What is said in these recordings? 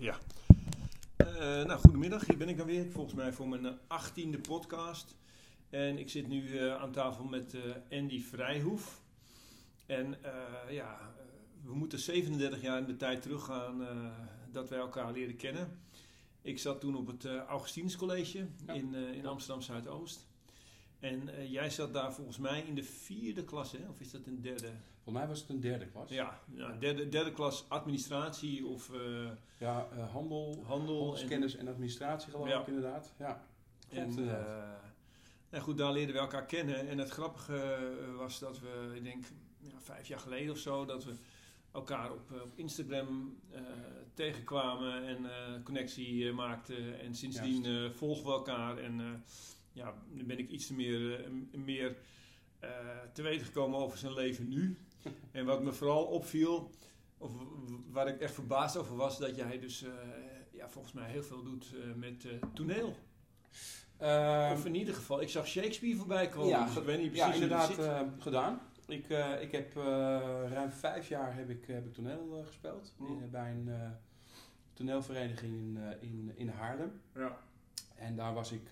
Ja. Uh, nou, goedemiddag. Hier ben ik dan weer. Volgens mij voor mijn achttiende podcast. En ik zit nu uh, aan tafel met uh, Andy Vrijhoef. En ja, we moeten 37 jaar in de tijd teruggaan dat wij elkaar leren kennen. Ik zat toen op het Augustinus College ja. in, in Amsterdam Zuidoost. En jij zat daar volgens mij in de vierde klas, hè? of is dat een derde? Voor mij was het een derde klas. Ja, ja derde, derde klas administratie of... Uh, ja, uh, handel, handel kennis en, administratie geloof ik inderdaad. Ja, en, uh, goed, daar leerden we elkaar kennen. En het grappige was dat we, ik denk ja, vijf jaar geleden of zo, dat we elkaar op, op Instagram tegenkwamen en connectie maakten. En sindsdien volgen we elkaar en ja, dan ben ik iets meer, meer te weten gekomen over zijn leven nu. En wat me vooral opviel, of waar ik echt verbaasd over was, dat jij dus uh, ja, volgens mij heel veel doet uh, met uh, toneel. Uh, of in ieder geval, ik zag Shakespeare voorbij komen. Ja, dus ik weet niet precies ja inderdaad gedaan. Ik, ik heb ruim vijf jaar heb ik, heb ik toneel gespeeld. Mm. In, bij een toneelvereniging in, in, in Haarlem. Ja. En daar was ik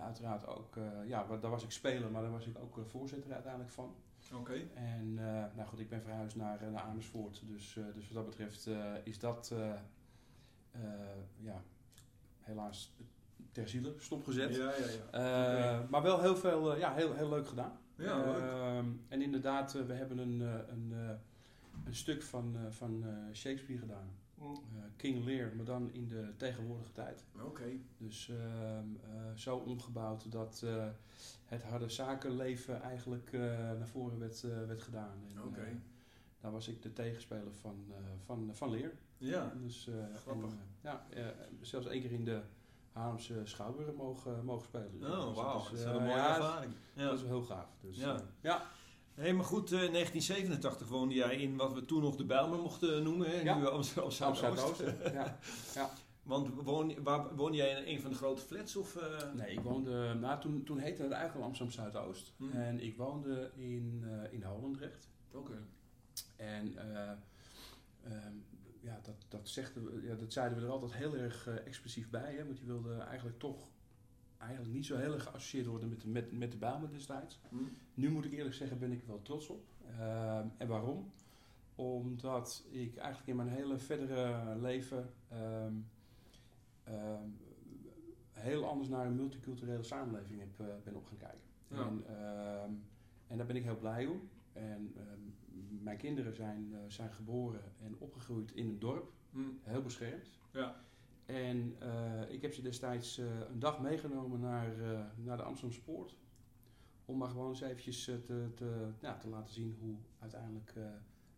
uiteraard ook, ja, daar was ik speler, maar daar was ik ook voorzitter uiteindelijk van. Oké. En uh, nou goed, ik ben verhuisd naar, eh, naar Amersfoort. Dus, uh, dus wat dat betreft is dat ja, helaas ter ziele stopgezet. Ja, ja, ja. Maar wel heel veel, ja, heel, heel leuk gedaan. Ja, leuk. Ehm, en inderdaad, we hebben een, een, een stuk van, van Shakespeare gedaan. Mm. King Lear, maar dan in de tegenwoordige tijd. Oké. Dus ehm, zo omgebouwd dat het harde zakenleven eigenlijk naar voren werd, werd gedaan. Uh, daar was ik de tegenspeler van, van, van Leer. Ja, dus, grappig. En, ja, zelfs één keer in de Haarlemse Schouwburg mogen, mogen spelen. Dus oh, wauw. Dat is een mooie ervaring. Ja. Dat is wel heel gaaf. Dus, ja. ja. Hey, maar goed, 1987 woonde jij in wat we toen nog de Bijlmer mochten noemen. Hè? Ja. Nu Amsterdam Zuidoost. ja. ja. Want woon, waar, woonde jij in een van de grote flats? Of, uh... Nee, ik woonde, nou, toen, toen heette het eigenlijk Amsterdam Zuidoost. Hmm. En ik woonde in, uh, in Holendrecht. Oké. En uh, um, ja, dat, dat, zegt, ja, dat zeiden we er altijd heel erg expressief bij. Hè, want je wilde eigenlijk toch eigenlijk niet zo heel erg geassocieerd worden met, de, met, met de Bijlmer destijds. Hmm. Nu moet ik eerlijk zeggen, ben ik er wel trots op. Ehm, en waarom? Omdat ik eigenlijk in mijn hele verdere leven... Um, Ehm, heel anders naar een multiculturele samenleving heb, uh, ben op gaan kijken. En, ehm, en daar ben ik heel blij om. En ehm, mijn kinderen zijn, uh, zijn geboren en opgegroeid in een dorp, hmm. heel beschermd. Ja. En uh, ik heb ze destijds een dag meegenomen naar, naar de Amsterdamse Poort. Om maar gewoon eens eventjes te, te, ja, te laten zien hoe uiteindelijk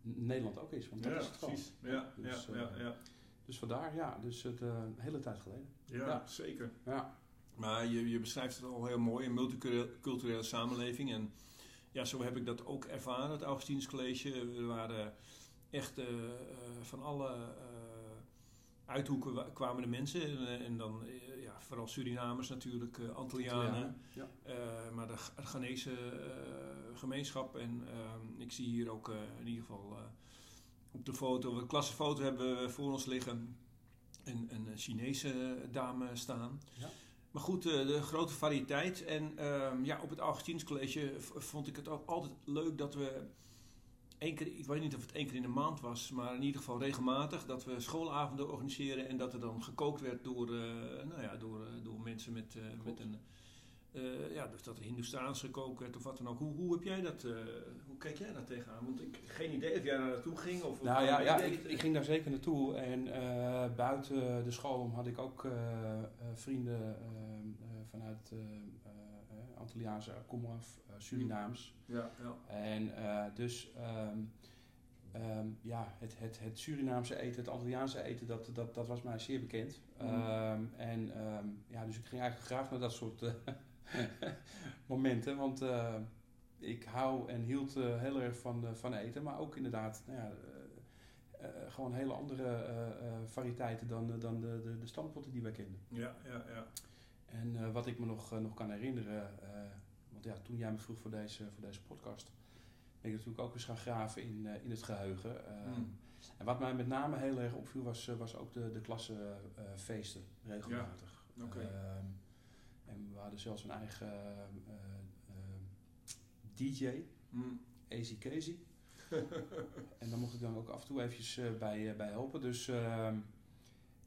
Nederland ook is. Want dat is het precies. Ja, dus, ja, ja, ja. Dus vandaar, ja, dus het uh, een hele tijd geleden. Ja, zeker. Ja. Maar je, je beschrijft het al heel mooi, een multiculturele samenleving. En ja, zo heb ik dat ook ervaren, het Augustinus College. We waren echt uh, van alle uh, uithoeken kwamen de mensen. En, en dan ja, vooral Surinamers natuurlijk, Antillianen. Ja. maar de Ghanese gemeenschap. En ehm, ik zie hier ook in ieder geval op de foto, een klassenfoto hebben we voor ons liggen. Een, een Chinese dame staan. Ja. Maar goed, eh, de grote variëteit. En ehm, ja, op het Augustins College vond ik het ook altijd leuk dat we één keer, ik weet niet of het één keer in de maand was, maar in ieder geval regelmatig, dat we schoolavonden organiseren en dat er dan gekookt werd door, uh, nou ja, door, uh, door mensen met, met een ja, dus dat er Hindoestaans gekookt werd of wat dan ook. Hoe, hoe heb jij dat, hoe kijk jij daar tegenaan? Want ik geen idee of jij daar naartoe ging. Of nou ja, ja ik, ik, ging daar zeker naartoe. En buiten de school had ik ook vrienden vanuit Antilliaanse komaf, Surinaams. Ja, ja. En dus um, um, ja, het, het, het Surinaamse eten, het Antilliaanse eten, dat, dat, dat was mij zeer bekend. Mm. Um, en ja, dus ik ging eigenlijk graag naar dat soort momenten. Want uh, ik hou en hield uh, heel erg van, uh, van eten. Maar ook inderdaad, nou ja, gewoon hele andere variëteiten dan, dan de, de, de stampotten die wij kenden. Ja, ja, ja. En wat ik me nog, nog kan herinneren, want ja, toen jij me vroeg voor deze, voor deze podcast, ben ik natuurlijk ook eens gaan graven in, in het geheugen. Mm. En wat mij met name heel erg opviel was, was ook de, de klassenfeesten regelmatig. Okay. Ehm, en we hadden zelfs een eigen DJ, mm. Easy Casey. en daar mocht ik dan ook af en toe eventjes bij, bij helpen. Dus ehm,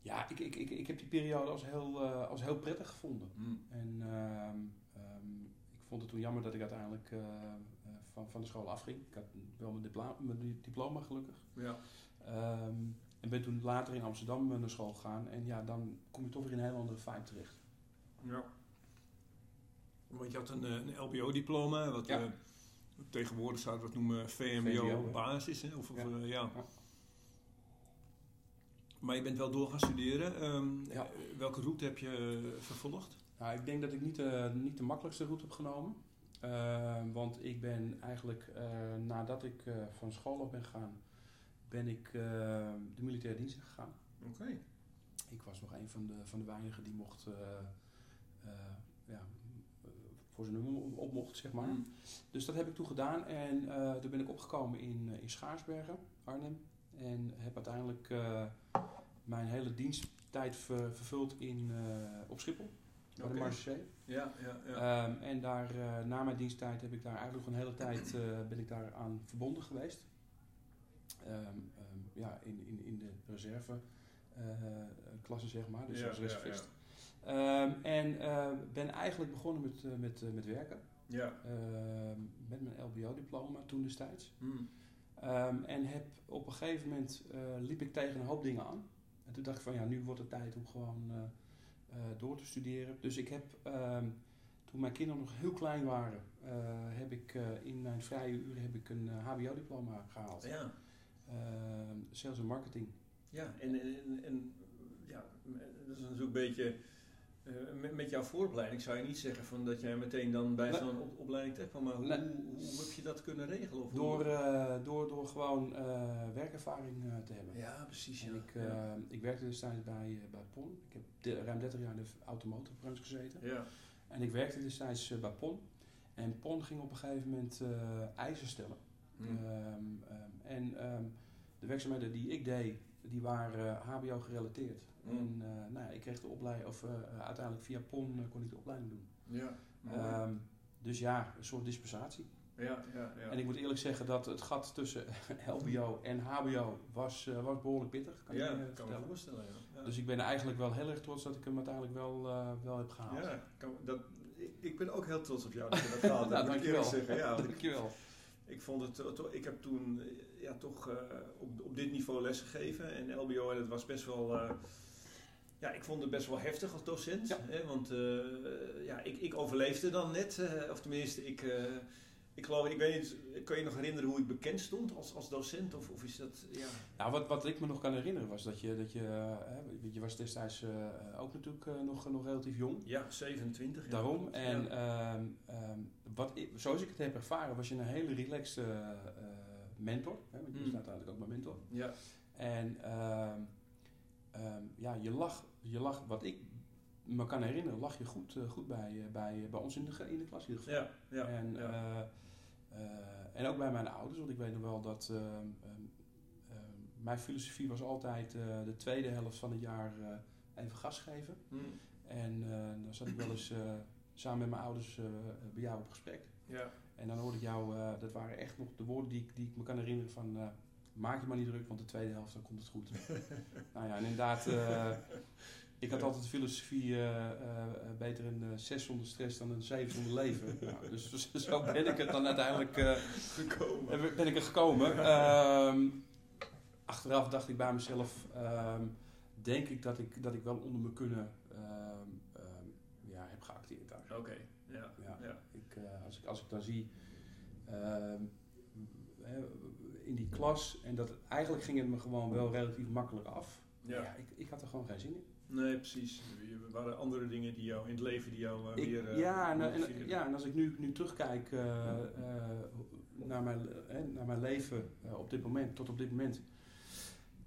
ja, ik, ik, ik, ik heb die periode als heel, uh, als heel prettig gevonden. Mm. En ehm, ehm, ik vond het toen jammer dat ik uiteindelijk uh, van, van de school afging. Ik had wel mijn diploma, mijn diploma gelukkig. Ja. Um, en ben toen later in Amsterdam naar school gegaan. En ja, dan kom je toch weer in een heel andere vibe terecht. Ja. Want je had een, een LBO-diploma, wat ja. tegenwoordig zouden we het noemen VMBO-basis. Of, of, ja. ja. Maar je bent wel door gaan studeren. Ehm, ja. Welke route heb je eh, vervolgd? Nou, ik denk dat ik niet, uh, niet de makkelijkste route heb genomen. Ehm, want ik ben eigenlijk, uh, nadat ik van school af ben gegaan, ben ik de militaire dienst gegaan. Oké. Ik was nog een van de, van de weinigen die mocht, ja, voor zijn nummer op mocht, zeg maar. Mm. Dus dat heb ik toen gedaan en toen ben ik opgekomen in, in Schaarsbergen, Arnhem. En heb uiteindelijk mijn hele diensttijd vervuld in, uh, op Schiphol. Bij de Marseille. Ja, ja, ja. Um, en daar, uh, na mijn diensttijd heb ik daar eigenlijk een hele tijd uh, ben ik daar aan verbonden geweest. Um, um, ja, in, in, in de reserve klasse zeg maar, dus als reservist. en ben eigenlijk begonnen met, met, met werken. Ja. met mijn LBO-diploma toen destijds. Mm. En heb op een gegeven moment liep ik tegen een hoop dingen aan. En toen dacht ik van ja, nu wordt het tijd om gewoon uh, uh, door te studeren. Dus ik heb, um, toen mijn kinderen nog heel klein waren, heb ik in mijn vrije uren heb ik een HBO-diploma gehaald. Ja. Ehm, sales en marketing. Ja, en, en, en ja, dat is natuurlijk een beetje uh, met, jouw vooropleiding zou je niet zeggen van dat jij meteen dan bij zo'n op, opleiding terecht kwam, maar hoe, hoe, heb je dat kunnen regelen? Of door, uh, door, door gewoon uh, werkervaring te hebben. Ja, precies. Ja. En ik, ja. ik werkte destijds bij, bij PON. Ik heb de, ruim 30 jaar in de automotive gezeten. Ja. En ik werkte destijds bij PON. En PON ging op een gegeven moment eisen stellen. Hmm. Um, um, en um, de werkzaamheden die ik deed, die waren HBO gerelateerd. Mm. En uh, nou, ik kreeg de opleiding, of uh, uiteindelijk via PON uh, kon ik de opleiding doen. Ja. Um, dus ja, een soort dispensatie. Ja, ja, ja. En ik moet eerlijk zeggen dat het gat tussen LBO en HBO was, was behoorlijk pittig. Kan ja, je kan me voorstellen. Ja. Dus ik ben eigenlijk wel heel erg trots dat ik hem uiteindelijk wel, wel heb gehaald. Ja, kan, dat, ik ben ook heel trots op jou dat je dat gehaald hebt. nou, dankjewel. Zeggen. Ja, dankjewel. Ik, ik vond het, ik heb toen ja, toch op, op dit niveau lesgegeven en LBO en het was best wel ja, ik vond het best wel heftig als docent. Hè, want uh, ja, ik, ik overleefde dan net. Uh, of tenminste, ik, uh, ik geloof, ik weet niet, kan je nog herinneren hoe ik bekend stond als, als docent? Of, of is dat, ja... Nou, wat, wat ik me nog kan herinneren was dat je, dat je, je was destijds ook natuurlijk nog, nog relatief jong. Ja, 27. Daarom. En ja. um, wat ik, zoals ik het heb ervaren, was je een hele relaxed mentor. Hè, want je mm. staat eigenlijk ook mijn mentor. Ja. En... Ehm, Um, ja, je lag, je lag, wat ik me kan herinneren, lag je goed, uh, goed bij, uh, bij, bij ons in de, in de klas in ieder geval. Ja, ja, en, ja. En ook bij mijn ouders, want ik weet nog wel dat um, mijn filosofie was altijd de tweede helft van het jaar even gas geven. Mm. En dan zat ik wel eens samen met mijn ouders bij jou op gesprek. Ja. En dan hoorde ik jou, dat waren echt nog de woorden die, die ik me kan herinneren van maak je maar niet druk, want de tweede helft dan komt het goed. nou ja, en inderdaad, uh, ik had altijd de filosofie uh, uh, beter een 6 zonder stress dan een 7 zonder leven. nou, dus zo ben ik het dan uiteindelijk gekomen. Ben ik er gekomen. Um, achteraf dacht ik bij mezelf, um, denk ik dat ik, dat ik wel onder me kunnen um, ja, heb geacteerd daar. Oké, okay. ja. ja. ja. Ik, als, ik, als ik dan zie in die klas. En dat eigenlijk ging het me gewoon wel relatief makkelijk af. Ja. ja ik, ik had er gewoon geen zin in. Nee, precies. Er waren andere dingen die jou in het leven die jou uh, weer. Uh, ja, en, en, ja, en als ik nu, nu terugkijk uh, naar, mijn, naar mijn leven op dit moment, tot op dit moment.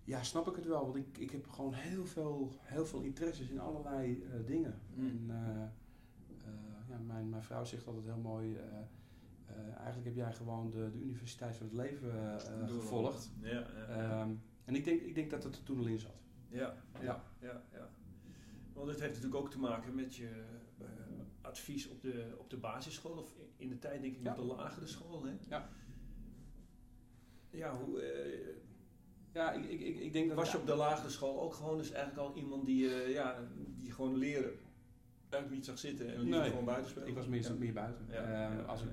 Ja, snap ik het wel. Want ik, ik heb gewoon heel veel, heel veel interesses in allerlei dingen. Mm. En ja, mijn, mijn vrouw zegt altijd heel mooi eigenlijk heb jij gewoon de, de universiteit van het leven uh, gevolgd. Ja, ja. Um, En ik denk, ik denk dat het er toen al in zat. Ja, ja, ja. ja, Want het heeft natuurlijk ook te maken met je advies op de, op de basisschool, of in de tijd denk ik ja. op de lagere school. Hè? Ja. Ja, hoe... Uh, ja, ik, ik, ik, ik denk dat... Was je op de lagere school ook gewoon dus eigenlijk al iemand die, uh, ja, die gewoon leren eigenlijk niet zag zitten en nee, gewoon buiten spelen? ik was meer, meer buiten. Ja. Uh, als ik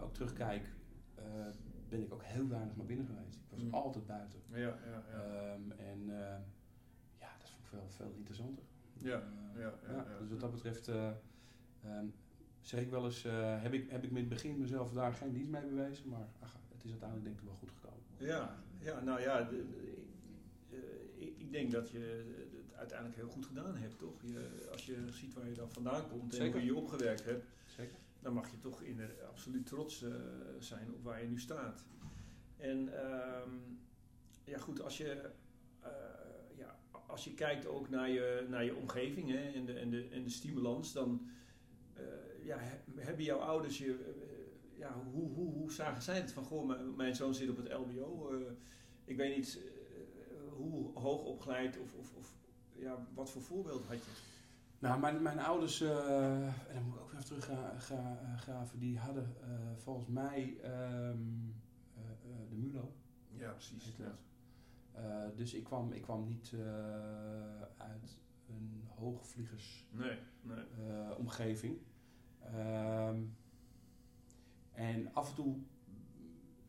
ook terugkijk, ben ik ook heel weinig naar binnen geweest. Ik was mm. altijd buiten. Ja, ja, ja. Um, en ja, dat vond ik veel, veel interessanter. Ja, ja, ja, Dus wat dat betreft um, zeg ik wel eens, heb, ik, heb ik met het begin mezelf daar geen dienst mee bewezen, maar ach, het is uiteindelijk denk ik wel goed gekomen. Ja, ja nou ja, de, de, ik, ik denk dat je uiteindelijk heel goed gedaan hebt, toch? Je, als je ziet waar je dan vandaan komt en hoe je je opgewerkt hebt, Zeker. dan mag je toch in absoluut trots uh, zijn op waar je nu staat. En um, ja, goed, als je, uh, ja, als je kijkt ook naar je, naar je omgeving hè, en, de, en, de, en de stimulans, dan uh, ja, hebben jouw ouders je ja, hoe, hoe, hoe zagen zij het? Van, goh, mijn, zoon zit op het LBO. Ik weet niet hoe hoog opgeleid of, of, of, ja, wat voor voorbeeld had je? Nou, mijn, mijn ouders, uh, en dan moet ik ook even teruggraven, die hadden volgens mij um, de MULO. Ja, precies. Dus ik kwam, ik kwam niet uit een hoogvliegers nee, nee. omgeving. Um, en af en toe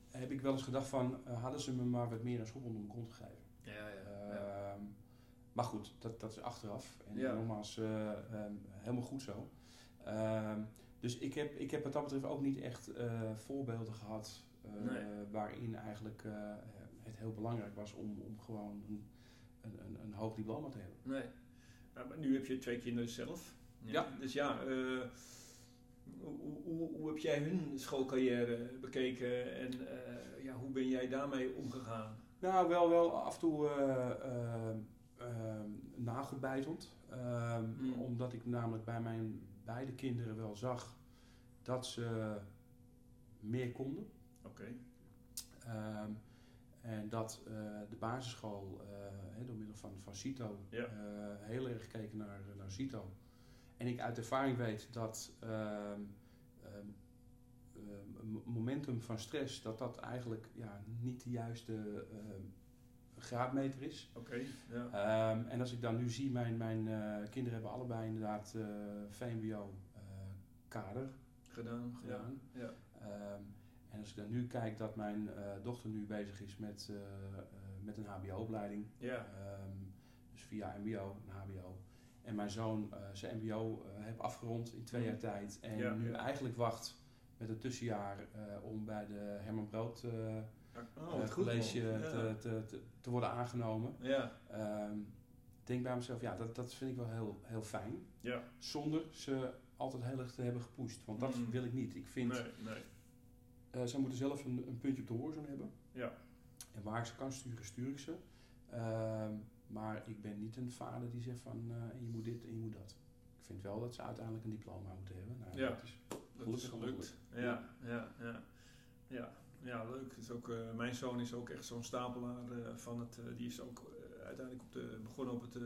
heb ik wel eens gedacht van, hadden ze me maar wat meer een schop onder mijn kont gegeven. Ja, ja, ja. Maar goed, dat, dat is achteraf. En ja. nogmaals, uh, um, helemaal goed zo. Ehm, dus ik heb, ik heb wat dat betreft ook niet echt eh, voorbeelden gehad nee. waarin eigenlijk het heel belangrijk was om, om gewoon een, een, een hoog diploma te hebben. Nee. maar nu heb je twee kinderen zelf. Ja. Dus ja, hoe, hoe, hoe, heb jij hun schoolcarrière bekeken en uh, ja, hoe ben jij daarmee omgegaan? Nou, wel, wel af en toe uh, uh, nagelbijtend. Mm. Omdat ik namelijk bij mijn beide kinderen wel zag dat ze meer konden. Oké. Okay. Um, en dat de basisschool he, door middel van, van CITO ja. heel erg gekeken naar, naar CITO. En ik uit ervaring weet dat um, um, momentum van stress, dat dat eigenlijk ja, niet de juiste graadmeter is. Oké. Okay, ja. en als ik dan nu zie, mijn, mijn uh, kinderen hebben allebei inderdaad uh, VMBO uh, kader gedaan. gedaan. Ja. en als ik dan nu kijk dat mijn dochter nu bezig is met, met een HBO-opleiding, ja. dus via MBO, een HBO. En mijn zoon zijn MBO heeft afgerond in twee jaar mm. tijd. En ja. nu eigenlijk wacht met het tussenjaar om bij de Herman Brood oh, college ja. te, te, te, te, worden aangenomen. Ja. Um, denk bij mezelf, ja, dat, dat vind ik wel heel, heel fijn. Ja. Zonder ze altijd heel erg te hebben gepusht. Want dat mm. wil ik niet. Ik vind, nee, nee. ze moeten zelf een, een, puntje op de horizon hebben. Ja. En waar ik ze kan sturen, stuur ik ze. Uh, maar ik ben niet een vader die zegt van uh, je moet dit en je moet dat. Ik vind wel dat ze uiteindelijk een diploma moeten hebben. Nou, ja, dat is dat is gelukt. Ja, ja, ja. Ja, ja leuk. Is ook, uh, mijn zoon is ook echt zo'n stapelaar uh, van het. die is ook uiteindelijk op de, begonnen op het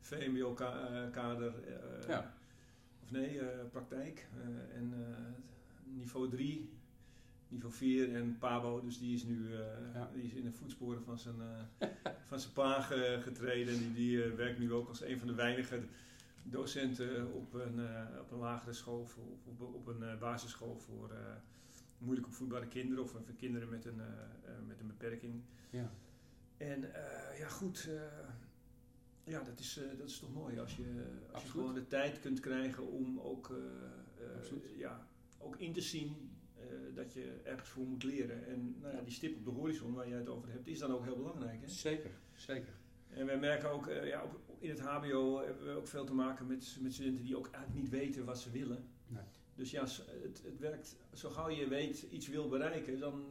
VMBO-kader. ja. Of nee, praktijk. en niveau 3 niveau 4 en Pabo, dus die is nu ja. die is in de voetsporen van zijn, van zijn pa getreden. Die, die werkt nu ook als een van de weinige docenten op een, op een lagere school, voor, op, op een basisschool voor moeilijk opvoedbare kinderen of kinderen met een, met een beperking. Ja. En ja, goed. ja, dat is, dat is toch mooi als je, als je gewoon de tijd kunt krijgen om ook, ja, ook in te zien uh, dat je ergens voor moet leren. En nou ja, die stip op de horizon waar jij het over hebt, is dan ook heel belangrijk. Hè? Zeker, zeker. En wij merken ook, uh, ja, op, in het HBO hebben we ook veel te maken met, met studenten die ook eigenlijk niet weten wat ze willen. Nee. Dus ja, het, het werkt, zo gauw je weet iets wil bereiken, dan,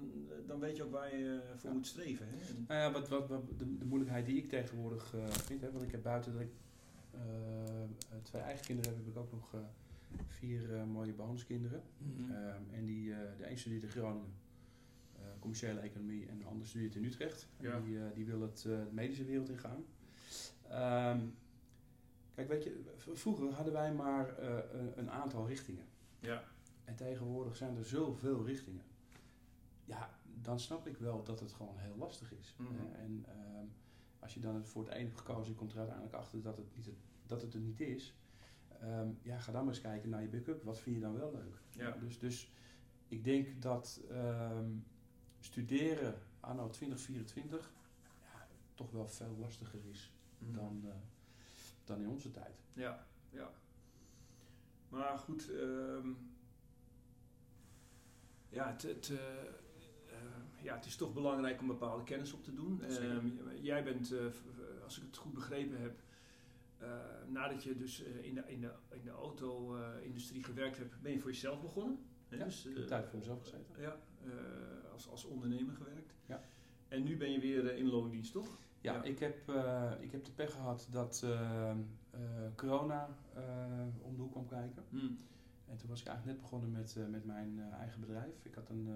dan weet je ook waar je voor ja. moet streven. Hè? En nou ja, wat, wat, wat de, de, moeilijkheid die ik tegenwoordig uh, vind, hè, want ik heb buiten dat ik twee eigen kinderen heb, heb ik ook nog vier uh, mooie bonuskinderen. Mm -hmm. um, en die, uh, de een studeert in Groningen. Uh, commerciële economie en de ander studeert in Utrecht. Die, die wil het de medische wereld ingaan. Um, kijk, weet je, vroeger hadden wij maar een, een aantal richtingen. Ja. En tegenwoordig zijn er zoveel richtingen. Ja, dan snap ik wel dat het gewoon heel lastig is. Mhm. en ehm, als je dan voor het ene hebt gekozen, je komt er uiteindelijk achter dat het, niet dat het er niet is. Ehm, ja, ga dan maar eens kijken naar je backup. Wat vind je dan wel leuk? Ja. dus, dus ik denk dat ehm, studeren anno 2024 ja, toch wel veel lastiger is mhm. dan, uh, dan in onze tijd. Ja, ja. Maar goed, um, ja, het, het, uh, ja, het is toch belangrijk om bepaalde kennis op te doen. jij bent, als ik het goed begrepen heb, nadat je dus in, de, in, de, in de auto-industrie gewerkt hebt, ben je voor jezelf begonnen. Ja, dus, uh, tijd voor mezelf gezeten. Ja, als, als ondernemer gewerkt. Ja. En nu ben je weer in loondienst, toch? Ja, Ik, heb, ik heb de pech gehad dat corona om de hoek kwam kijken. Hmm. En toen was ik eigenlijk net begonnen met, met mijn eigen bedrijf. Ik had een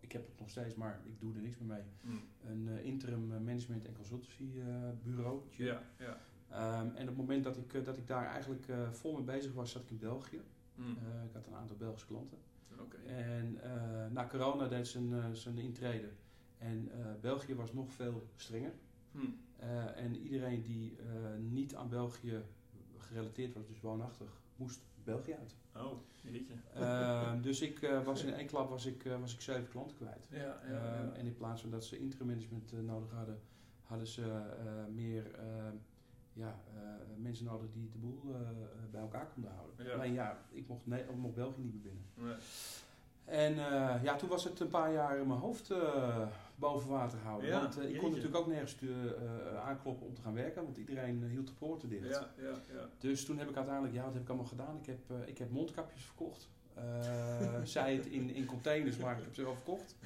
ik heb het nog steeds, maar ik doe er niks meer mee. Hmm. Een interim management en consultancy bureau. Ja, ja. Um, en op het moment dat ik, eh, dat ik daar eigenlijk uh, vol mee bezig was, zat ik in België. Mm. Uh, ik had een aantal Belgische klanten. Okay. En na corona deed ze een, zijn intrede. En België was nog veel strenger. Mm. En iedereen die niet aan België gerelateerd was, dus woonachtig, moest België uit. Oh, jeetje. Uh, dus ik was in één klap was ik, was ik zeven klanten kwijt. Ja, ja, ja. En in plaats van dat ze interim management nodig hadden, hadden ze meer ja, uh, mensen nodig die de boel uh, bij elkaar konden houden. Alleen ja, ik mocht, nee, ik mocht België niet meer binnen. Nee. En uh, ja, toen was het een paar jaar in mijn hoofd boven water houden. Ja, want ik kon natuurlijk ook nergens aankloppen om te gaan werken, want iedereen hield de poorten dicht. Ja, ja, ja. Dus toen heb ik uiteindelijk, ja, wat heb ik allemaal gedaan? Ik heb, ik heb mondkapjes verkocht. Zij het in, in containers, maar ik heb ze wel verkocht.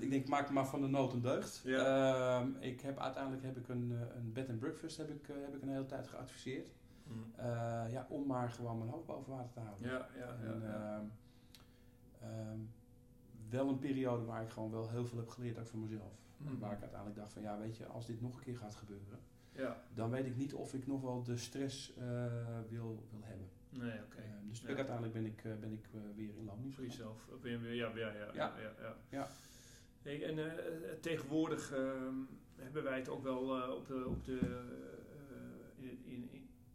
ik denk, maak maar van de nood een deugd. Uh, ik heb, uiteindelijk heb ik een, eh, een bed and breakfast heb ik, heb ik een hele tijd geadviseerd. Mm. ja, om maar gewoon mijn hoofd boven water te houden. Ja, ja, en, ja, ehm, wel een periode waar ik gewoon wel heel veel heb geleerd ook voor mezelf. Mm. Waar ik uiteindelijk dacht van, ja weet je, als dit nog een keer gaat gebeuren, ja. dan weet ik niet of ik nog wel de stress wil, wil hebben. Nee, oké. Ehm, dus uiteindelijk ben ik, eh, ben ik eh, weer in loondienst. Voor jezelf. Ja, ja, ja. ja. ja, ja. Hey, en tegenwoordig ehm, hebben wij het ook wel op de, op de,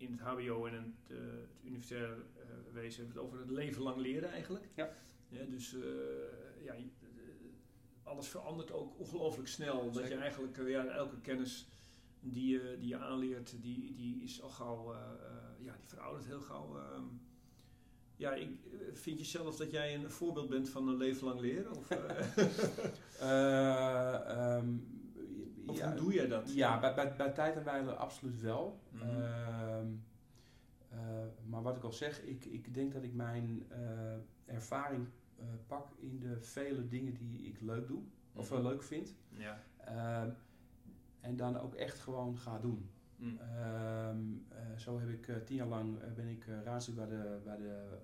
in, het HBO en het, het universitair wezen hebben het over het leven lang leren eigenlijk. Ja. ja dus ja, alles verandert ook ongelooflijk snel. Dat je eigenlijk ja, elke kennis die je, die je aanleert, die, die is al gauw, uh, ja, die veroudert heel gauw. Uh, ja, ik, vind je zelf dat jij een voorbeeld bent van een leven lang leren? Of, um, of ja, hoe doe jij dat? Ja, bij, bij, bij tijd en wijle absoluut wel. Mm -hmm. maar wat ik al zeg, ik, ik denk dat ik mijn ervaring pak in de vele dingen die ik leuk doe, of wel mhm. leuk vind. Ja. Ehm, en dan ook echt gewoon ga doen. Mm. Ehm, eh, zo heb ik uh, tien jaar lang uh, ben ik raadslid bij de, bij de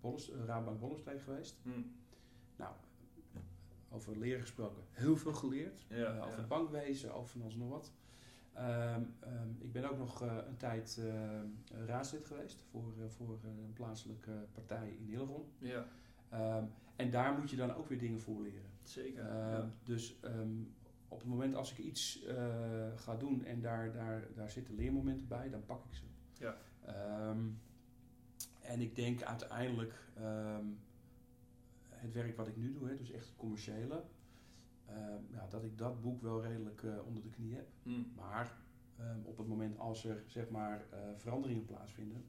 Bolles, Raadbank Bollenstreek geweest. Mm. Nou, over leren gesproken, heel veel geleerd. Ja, over ja. bankwezen, over van alles nog wat. Ehm, ehm, ik ben ook nog een tijd raadslid geweest voor, voor een plaatselijke partij in Hillegom. Ja. en daar moet je dan ook weer dingen voor leren. Zeker. Dus op het moment als ik iets uh, ga doen en daar, daar, daar zitten leermomenten bij, dan pak ik ze. Ja. En ik denk uiteindelijk het werk wat ik nu doe, hè, dus echt het commerciële, uh, ja, dat ik dat boek wel redelijk uh, onder de knie heb. Mm. Maar um, op het moment als er zeg maar veranderingen plaatsvinden,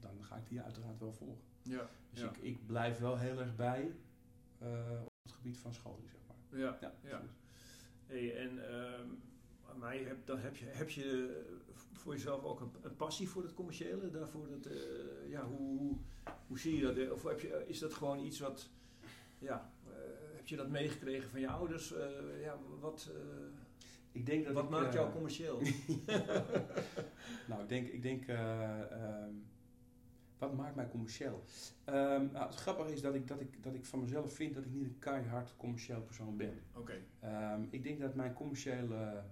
dan ga ik die uiteraard wel volgen. Ja. Dus ja. Ik, ik blijf wel heel erg bij op het gebied van scholing, zeg maar. Ja, ja. ja. Hey, en uh, mij heb, dan heb je, heb je voor jezelf ook een, een passie voor het commerciële? Daarvoor dat, uh, ja, hoe, hoe, hoe, zie je dat? Of heb je, is dat gewoon iets wat, ja, uh, heb je dat meegekregen van je ouders? Uh, ja, wat, ik denk dat wat ik, maakt jou commercieel? nou, ik denk, ik denk ehm, wat maakt mij commercieel? Um, nou, het grappige is dat ik, dat, ik, dat ik van mezelf vind dat ik niet een keihard commercieel persoon ben. Oké. Ehm, ik denk dat mijn commerciële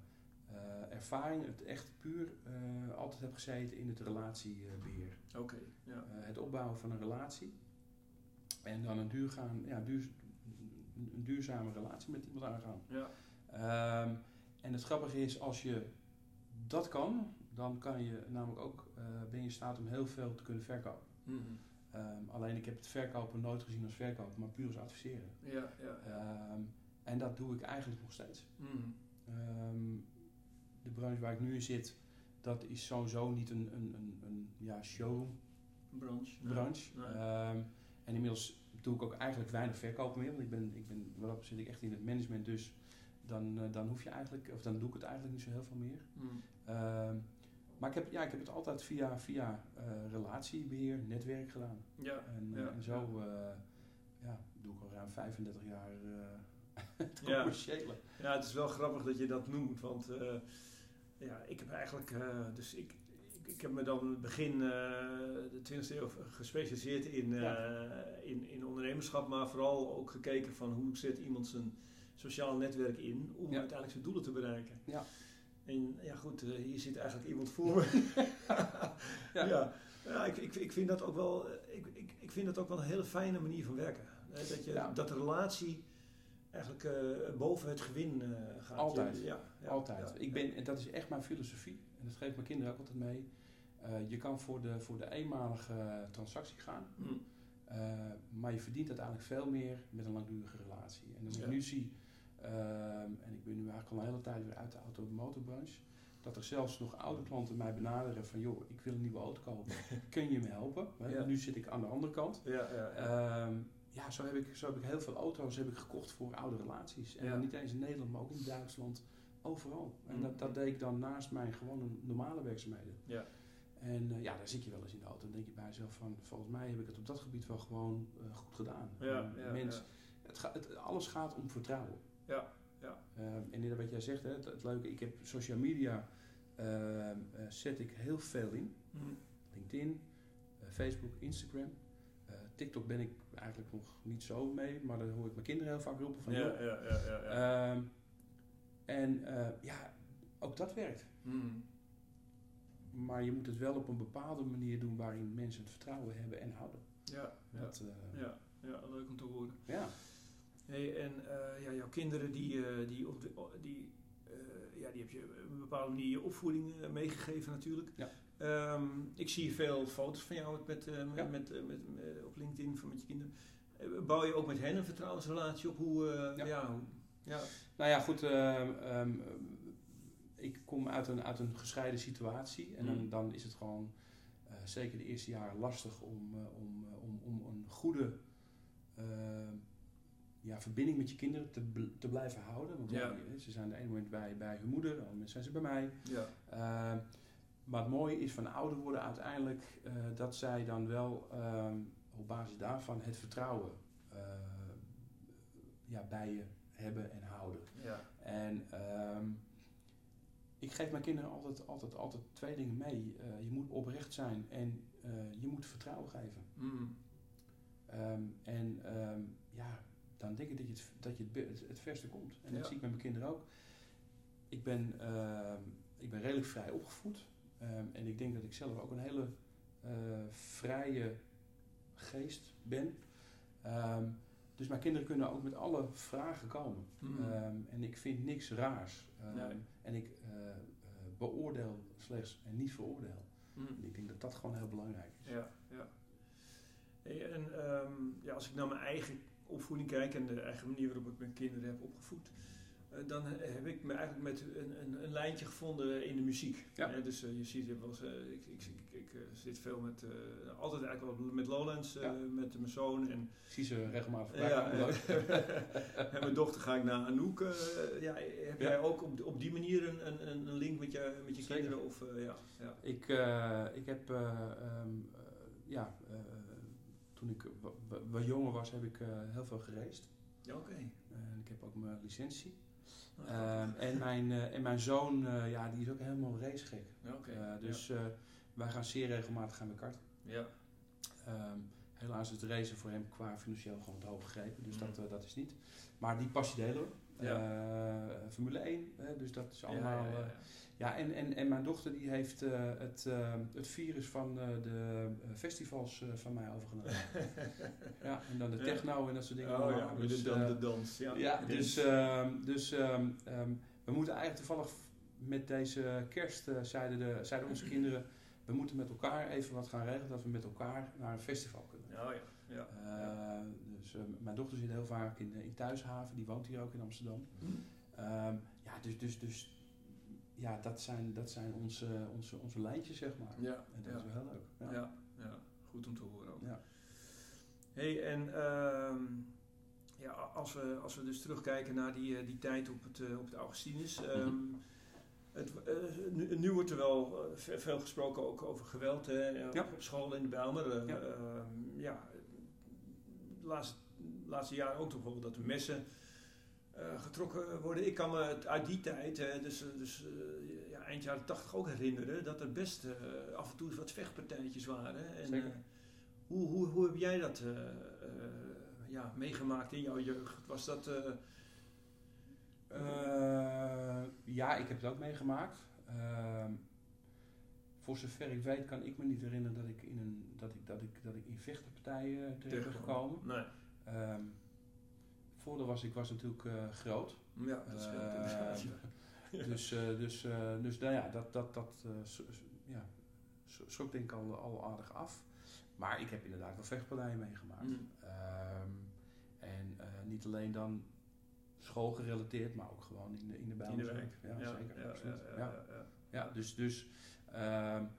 ervaring, het echt puur, altijd heb gezeten in het relatiebeheer. Oké. ja. Het opbouwen van een relatie. En dan een, duurgaan, ja, duur, een duurzame relatie met iemand aangaan. Ja. Um, en het grappige is, als je dat kan, dan kan je namelijk ook, uh, ben je in staat om heel veel te kunnen verkopen. Mm -hmm. um, alleen ik heb het verkopen nooit gezien als verkopen, maar puur als adviseren. Ja, ja. Um, en dat doe ik eigenlijk nog steeds. Mm -hmm. de branche waar ik nu in zit, dat is sowieso niet een, een, een, een ja, show branche. branche. Nee. En inmiddels doe ik ook eigenlijk weinig verkopen meer, want ik ben, ik ben, waarop zit ik echt in het management, dus dan, uh, dan hoef je eigenlijk, of dan doe ik het eigenlijk niet zo heel veel meer. Mm. Uh, maar ik heb, ja, ik heb het altijd via, via uh, relatiebeheer, netwerk gedaan. Ja, en, ja, en zo ja. ja. doe ik al ruim 35 jaar het commerciële. Ja. ja, het is wel grappig dat je dat noemt, want ja, ik heb eigenlijk, dus ik, ik, heb me dan in het begin de 20e eeuw gespecialiseerd in, in, in ondernemerschap, maar vooral ook gekeken van hoe zet iemand zijn sociaal netwerk in om Ja. uiteindelijk zijn doelen te bereiken. Ja. En ja goed, eh, hier zit eigenlijk iemand voor me. Ja. ja. Ja, ik, ik, ik vind dat ook wel, eh, ik, ik, ik vind dat ook wel een hele fijne manier van werken. Hè, Dat, je, dat de relatie eigenlijk eh, boven het gewin eh, gaat. Altijd. Ja, ja, Altijd. ik ben, en dat is echt mijn filosofie. En dat geef ik mijn kinderen ook altijd mee. Eh, je kan voor de, voor de eenmalige transactie gaan. Hm. eh, maar je verdient uiteindelijk veel meer met een langdurige relatie. En als ik Ja. nu zie, ehm, en ik ben nu eigenlijk al een hele tijd weer uit de auto-motorbranche, dat er zelfs nog oude klanten mij benaderen van joh, ik wil een nieuwe auto kopen. Kun je me helpen? Ja. want Nu zit ik aan de andere kant. Ja, ja. Ehm, ja, zo heb, ik, zo heb ik heel veel auto's heb ik gekocht voor oude relaties. En dan niet eens in Nederland, maar ook in Duitsland. Overal. En Mm. dat, dat deed ik dan naast mijn gewone normale werkzaamheden. Ja. En eh, ja, daar zit je wel eens in de auto. Dan denk je bij jezelf van, volgens mij heb ik het op dat gebied wel gewoon eh, goed gedaan. Ja, En ja, mens, ja. Het ga, het, alles gaat om vertrouwen. Ja, ja. Ehm, en inderdaad wat jij zegt, hè, het, het leuke, ik heb social media, ehm, eh, zet ik heel veel in. Hm. LinkedIn, Facebook, Instagram. TikTok ben ik eigenlijk nog niet zo mee, maar dan hoor ik mijn kinderen heel vaak roepen van ja, ja, ja, ja. Ehm, en eh, ja, ook dat werkt. Hm. Maar je moet het wel op een bepaalde manier doen waarin mensen het vertrouwen hebben en houden. Ja, ja, Dat, eh, ja, ja, leuk om te horen. ja. Hey, en eh, ja, jouw kinderen, die, die, op de, die, ja, die heb je op een bepaalde manier je opvoeding meegegeven natuurlijk. Ja. Ehm, ik zie veel foto's van jou met, met, Ja. met, met, op LinkedIn van met je kinderen. Bouw je ook met hen een vertrouwensrelatie op? Hoe, Ja. ja. hoe- ja. Nou ja, goed. ehm, ehm, ik kom uit een, uit een gescheiden situatie. En dan, Mm. dan is het gewoon, eh, zeker de eerste jaren, lastig om, eh, om, eh, om, om een goede ehm, ja, verbinding met je kinderen te, bl- te blijven houden. Want ja, ze zijn de ene moment bij, bij hun moeder, de andere moment zijn ze bij mij. Ja. Maar het mooie is van ouder worden uiteindelijk dat zij dan wel op basis daarvan het vertrouwen ja, bij je hebben en houden. Ja. En ehm, ik geef mijn kinderen altijd, altijd, altijd twee dingen mee. Eh, je moet oprecht zijn en eh, je moet vertrouwen geven. Hm. Ehm, en ehm, ja, dan denk ik dat je het, dat je het, het, het verste komt. En Ja. dat zie ik met mijn kinderen ook. Ik ben, ik ben redelijk vrij opgevoed. En ik denk dat ik zelf ook een hele eh, vrije geest ben. Dus mijn kinderen kunnen ook met alle vragen komen. Hm. Ehm, en ik vind niks raars. Ehm, Nee. En ik eh, eh, beoordeel slechts en niet veroordeel. Hm. En ik denk dat dat gewoon heel belangrijk is. Ja, ja. Hey, en ehm, ja, als ik naar mijn eigen opvoeding kijk en de eigen manier waarop ik mijn kinderen heb opgevoed, dan heb ik me eigenlijk met een, een, een lijntje gevonden in de muziek. Ja. Hè, dus eh, je ziet, je eh, ik, ik, ik, ik, eh, zit veel met, eh, altijd eigenlijk wel met Lowlands, eh, Ja. met mijn zoon en zie ze regelmatig voorbij ja, en mijn dochter ga ik naar Anouk. eh, ja, heb jij ook op, op die manier een, een, een- link met je, met je Zeker. kinderen? Of, eh, ja, ja. Ik, eh, ik heb, eh, ehm, eh, ja, eh, toen ik wa- wa- wat jonger was, heb ik eh, heel veel gereisd. ja oké. En ik heb ook mijn licentie. Ehm, en, mijn, eh, en mijn zoon, eh, ja, die is ook helemaal racegek. oké. Eh, dus wij gaan zeer regelmatig gaan we karten. ja. Um, helaas is het racen voor hem qua financieel gewoon te hoog gegrepen. Dus dat, dat is niet. Maar die passie delen we. Formule 1, dus dat is allemaal... Ja, ja, en, en, en mijn dochter die heeft uh, het, uh, het virus van uh, de festivals van mij overgenomen. ja, en dan de techno en dat soort dingen. Oh ja, dus, de, de dans. Ja, ja dus, ehm, dus um, um, we moeten eigenlijk toevallig met deze kerst, zeiden, de, zeiden onze kinderen, we moeten met elkaar even wat gaan regelen dat we met elkaar naar een festival kunnen. Oh ja. ja. dus mijn dochter zit heel vaak in, in Thuishaven, die woont hier ook in Amsterdam. Hm. ja, dus, dus, dus ja, dat zijn, dat zijn onze, onze, onze lijntjes, zeg maar. Ja. En dat ja. is wel heel leuk. Ja. ja. Ja, goed om te horen ook. Ja. hey, en uh, ja, als, we, als we dus terugkijken naar die, eh, die tijd op het, uh, op het Augustinus. Um, het, uh, nu, nu, wordt er wel veel gesproken ook over geweld hè, ja. op school in de Bijlmer. ja. Ehm, ja, de laatste, laatste jaren ook wel dat de messen uh, getrokken worden. Ik kan me uit die tijd, dus, dus uh, ja, eind jaren tachtig ook herinneren, dat er best af en toe wat vechtpartijtjes waren. En, Zeker. hoe, hoe, hoe heb jij dat ja, meegemaakt in jouw jeugd? Was dat... ja, ik heb het ook meegemaakt. Ehm, voor zover ik weet kan ik me niet herinneren dat ik in, een, dat ik, dat ik, dat ik in vechtpartijen terecht ben gekomen. Nee. Um, voordeel was, ik was natuurlijk uh, groot. Ja, dat scheelt uh, Dus, uh, dus, dus nou ja, dat, dat, dat ja, schrok denk ik al, al aardig af. Maar ik heb inderdaad wel vechtpartijen meegemaakt. Mm. Um, en niet alleen dan schoolgerelateerd, maar ook gewoon in de, in de Bijlmer. Ja, ja, zeker. Ja, ja, ja, ja, dus, dus um,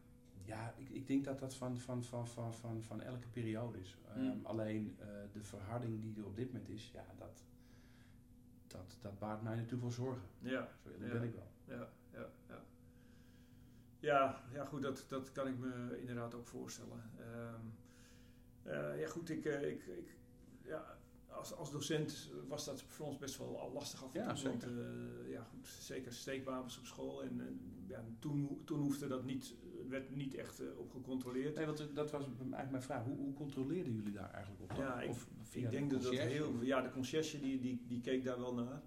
ja, ik, ik denk dat dat van, van, van, van, van, van elke periode is. Um, mm. Alleen uh, de verharding die er op dit moment is, ja, dat, dat, dat baart mij natuurlijk wel zorgen. Ja. Zo ben ik wel. Ja, ja, ja. Ja, ja goed, dat, dat kan ik me inderdaad ook voorstellen. Um, uh, ja goed, ik, uh, ik, ik ja, als, als docent was dat voor ons best wel lastig af en toe. Ja, want uh, ja, goed, zeker steekwapens op school. En, en ja, toen, toen hoefde dat niet werd niet echt uh, op gecontroleerd. Nee, want dat was eigenlijk mijn vraag. Hoe, hoe controleerden jullie daar eigenlijk op? Ja, ik, of ik denk dat dat heel... Ja, de conciërge die, die, die keek daar wel naar.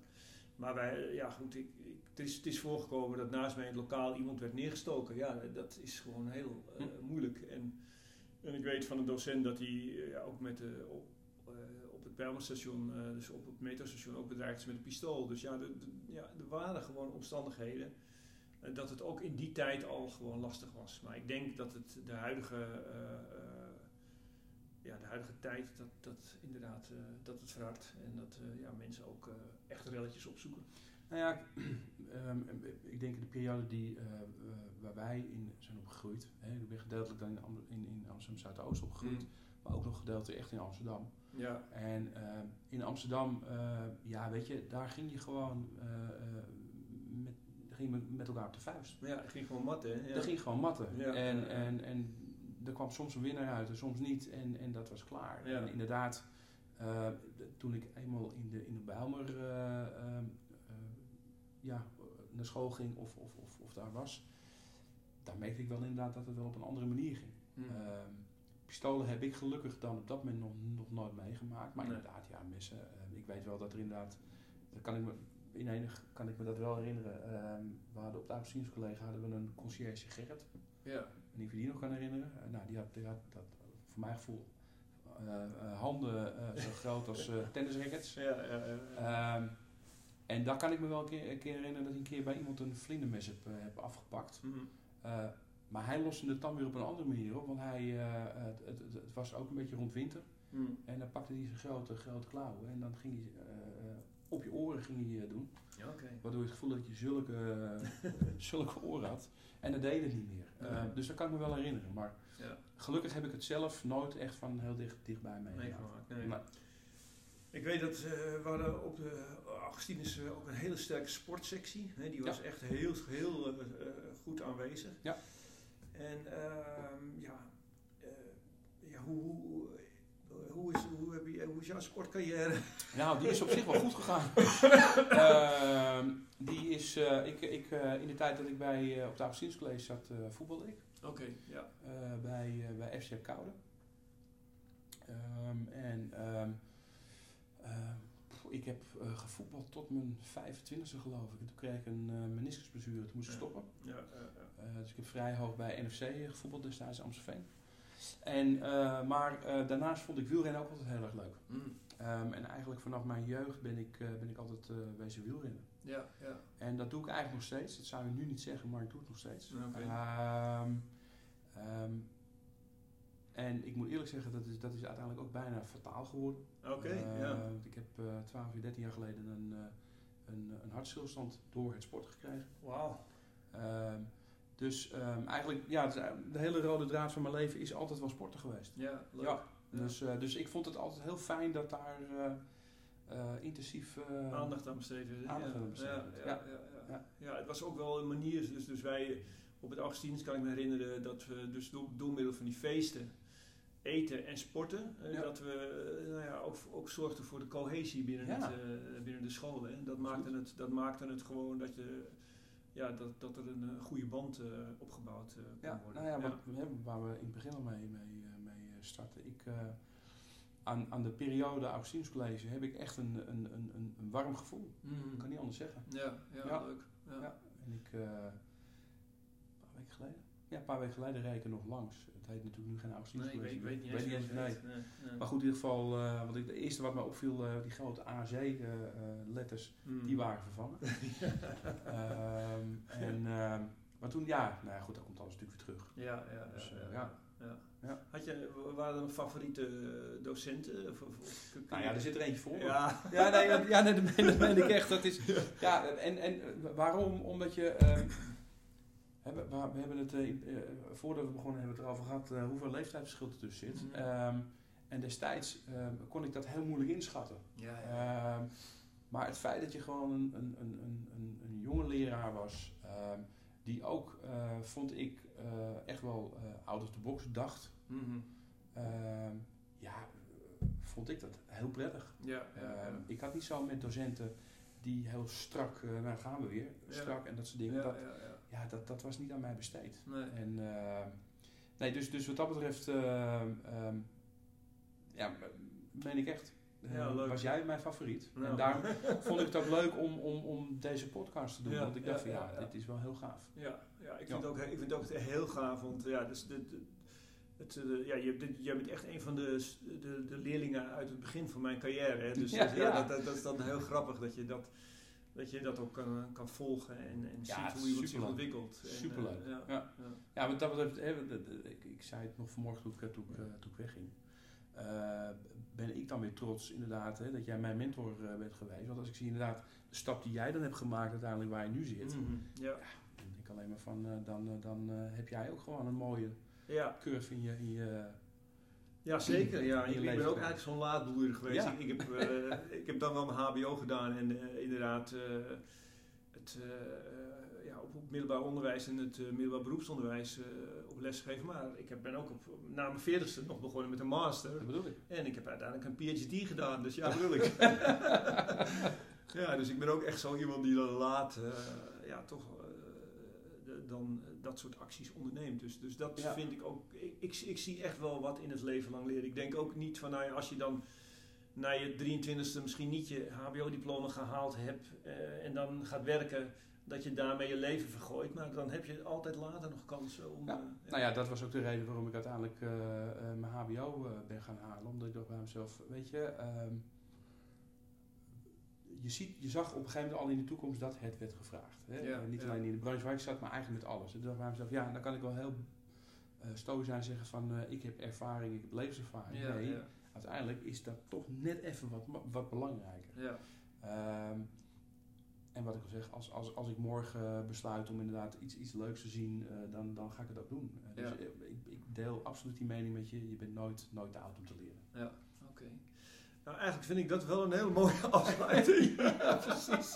Maar wij, ja goed, ik, ik, het, is, het is voorgekomen dat naast mij in het lokaal iemand werd neergestoken. Ja, dat is gewoon heel uh, hm. moeilijk. En, en ik weet van een docent dat hij ja, ook met de, op het Bijlmerstation, dus op het metrostation, ook bedreigd is met een pistool. Dus ja, de, de, ja, er waren gewoon omstandigheden eh, dat het ook in die tijd al gewoon lastig was. Maar ik denk dat het de huidige, uh, ja, de huidige tijd, dat, dat inderdaad dat het verhardt. En dat ja, mensen ook echt relletjes opzoeken. Nou ja, um, ik denk in de periode die, waar wij in zijn opgegroeid. Hè, ik ben gedeeltelijk dan in, in, in Amsterdam Zuidoost opgegroeid. Mm. Maar ook nog gedeeltelijk echt in Amsterdam. Ja. En in Amsterdam, ja weet je, daar ging je gewoon ging met elkaar op de vuist. Ja, het ging gewoon matten. Ja. Dat ging gewoon matten. Ja, en, ja, en, en er kwam soms een winnaar uit en soms niet. En, en dat was klaar. En inderdaad, uh, toen ik eenmaal in de, in de Bijlmer uh, uh, ja, naar school ging of, of, of, of, daar was, daar merkte ik wel inderdaad dat het wel op een andere manier ging. Ehm, pistolen heb ik gelukkig dan op dat moment nog, nog nooit meegemaakt. Maar nee. inderdaad, ja, messen. ik weet wel dat er inderdaad, dat kan ik me in enig kan ik me dat wel herinneren. Um, we hadden op het collega hadden we een conciërge Gerrit. Ja. En je die nog kan herinneren. Uh, nou, die had, die had dat, voor mijn gevoel uh, uh, handen zo groot als tennisrackets. Ja, ja, ja. Um, en daar kan ik me wel een keer, een keer, herinneren dat ik een keer bij iemand een vlindermes heb, heb afgepakt. Mm -hmm. Maar hij loste het dan weer op een andere manier op, want hij, het, het, het, was ook een beetje rond winter. Mm. En dan pakte hij zijn grote, grote klauwen en dan ging hij op je oren ging je doen. Ja, okay. Waardoor je het gevoel dat je zulke, zulke oren had. En dat deed het niet meer. Dus dat kan ik me wel herinneren. Maar ja. gelukkig heb ik het zelf nooit echt van heel dicht, dichtbij meegemaakt. Nee. Maar, ik weet dat uh, we hadden op de Augustinus ook een hele sterke sportsectie. Hè, die was echt heel, heel uh, goed aanwezig. Ja. En ehm, ja, ja hoe, hoe hoe is, hoe, heb je, hoe is jouw sportcarrière? Nou, die is op zich wel goed gegaan. uh, die is, uh, ik, ik, uh, in de tijd dat ik bij, op de Augustins College zat, voetbalde ik. Oké, okay, ja. bij, bij FC Koude. Ehm, en ehm, ehm, ik heb uh, gevoetbald tot mijn 25e geloof ik. En toen kreeg ik een uh, meniscusblessure, toen moest ik stoppen. Ja, uh, dus ik heb vrij hoog bij NFC gevoetbald destijds in Amstelveen. En, maar daarnaast vond ik wielrennen ook altijd heel erg leuk. Mm. en eigenlijk vanaf mijn jeugd ben ik, ben ik altijd wezen wielrennen. Ja, ja. En dat doe ik eigenlijk nog steeds. Dat zou je nu niet zeggen, maar ik doe het nog steeds. Okay. En ik moet eerlijk zeggen, dat is, dat is uiteindelijk ook bijna fataal geworden. Oké, uh, ja. Ik heb uh, 12, 13 jaar geleden een, uh, een, een hartstilstand door het sport gekregen. Wauw. Ehm, dus um, eigenlijk, ja, de hele rode draad van mijn leven is altijd wel sporten geweest. Ja, leuk. Ja, dus, dus ik vond het altijd heel fijn dat daar intensief... aandacht aan besteed werd. Aandacht aan besteed ja, ja, ja, ja, ja. het was ook wel een manier, dus, dus wij op het 18 kan ik me herinneren dat we dus door, door middel van die feesten eten en sporten. Uh, Dat we uh, nou ja, ook, ook zorgden voor de cohesie binnen, het, uh, binnen de scholen. En dat maakte, het, dat maakte het gewoon dat, je, ja, dat, dat er een goede band opgebouwd kon ja, worden. Nou ja, Wat, waar we in het begin al mee, mee, mee starten. Ik, aan, aan de periode Augustine's College heb ik echt een, een, een, een warm gevoel. Mm. Ik kan niet anders zeggen. Ja, ja, leuk. Ja. En ik, een paar weken geleden? Ja, een paar weken geleden reed ik er nog langs het heet natuurlijk nu geen Augustine's nee, Ik weet, weet niet eens. nee. Nee, nee. Maar goed, in ieder geval, uh, want ik, de eerste wat me opviel, uh, die grote AZ-letters, uh, mm. die waren vervangen. um, en, ehm, maar toen, ja, nou ja, goed, dat komt alles natuurlijk weer terug. Ja, ja, dus, ja, ja. Had je, waren er nog favoriete docenten? Of, of, of, nou ja, er zit er eentje voor. Ja, ja, nee, ja nee, dat, meen ik echt. Dat is, ja, en, en waarom? Omdat je... Um, we, we hebben het, uh, voordat we begonnen hebben we het erover gehad uh, hoeveel leeftijdsverschil er tussen zit. Mhm. Ehm, en destijds um, kon ik dat heel moeilijk inschatten. Ja, ja. Um, maar het feit dat je gewoon een, een, een, een, een jonge leraar was, die ook, uh, vond ik, echt wel out of the box dacht, mm -hmm. ja, vond ik dat heel prettig. Ja, ja, ik had niet zo met docenten die heel strak, nou gaan we weer, strak en dat soort dingen. dat, ja, dat, dat was niet aan mij besteed. Nee. En, uh, nee, dus, dus wat dat betreft, uh, um, ja, meen ik echt. Ja, uh, was jij mijn favoriet. Ja. En daarom vond ik het ook leuk om, om, om deze podcast te doen. Ja, want ik dacht van ja, dit is wel heel gaaf. Ja, ja, ik, vind Ook, ik vind het ook heel gaaf. Want ja, dus de, de, het, uh, ja, je, jij bent echt een van de, de, de, leerlingen uit het begin van mijn carrière. Hè? Dus, ja, dus, ja, dat, dat, dat, is dan heel grappig dat je dat dat je dat ook kan, kan volgen en, en ziet hoe je zich ontwikkelt. Superleuk. Uh, ja, ja. ja. ja, want dat betreft, ik, ik zei het nog vanmorgen toen ik, toen, toen ik wegging. Uh, ben ik dan weer trots inderdaad hè, dat jij mijn mentor uh, bent geweest. Want als ik zie inderdaad de stap die jij dan hebt gemaakt uiteindelijk waar je nu zit. Mm -hmm. ja. ja. dan denk ik alleen maar van, dan, dan heb jij ook gewoon een mooie ja. curve in je, in je ja, zeker. Ja. Ik, ben ook eigenlijk zo'n laadbloeier geweest. Ik, ik, heb, uh, ik heb dan wel mijn HBO gedaan en uh, inderdaad uh, het, ja, op, op, middelbaar onderwijs en het middelbaar beroepsonderwijs op les gegeven. Maar ik heb, ben ook op, na mijn veertigste nog begonnen met een master. Dat bedoel ik. En ik heb uiteindelijk een PhD gedaan, dus ja, dat bedoel ik. ja, dus ik ben ook echt zo iemand die dan laat, ja, toch dan eh, dat soort acties onderneemt. Dus, dus dat vind ik ook. Ik, ik, ik, zie echt wel wat in het leven lang leren. Ik denk ook niet van, nou ja, als je dan na je 23e misschien niet je HBO-diploma gehaald hebt uh, en dan gaat werken, dat je daarmee je leven vergooit. Maar dan heb je altijd later nog kansen om. Ja. Uh, nou ja, dat was ook de reden waarom ik uiteindelijk uh, mijn HBO ben gaan halen. Omdat ik dacht bij mezelf, weet je. Um, je, ziet, je zag op een gegeven moment al in de toekomst dat het werd gevraagd. Hè? niet alleen in de branche waar ik zat, maar eigenlijk met alles. En toen dacht ik mezelf, ja, dan kan ik wel heel uh, zijn zeggen van uh, ik heb ervaring, ik heb levenservaring. Ja, nee, uiteindelijk is dat toch net even wat, wat belangrijker. Ja. Um, en wat ik al zeg, als, als, als ik morgen besluit om inderdaad iets, iets leuks te zien, uh, dan, dan ga ik het ook doen. dus ik, ik, deel absoluut die mening met je. Je bent nooit, nooit te oud om te leren. Nou, eigenlijk vind ik dat wel een hele mooie afsluiting ja, precies.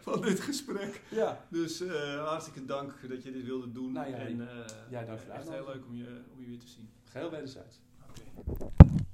van dit gesprek. Ja. Dus uh, hartstikke dank dat je dit wilde doen. Nou, ja, en, uh, ja, dank voor Echt heel leuk om je, om je weer te zien. Geheel wederzijds. Oké. Okay.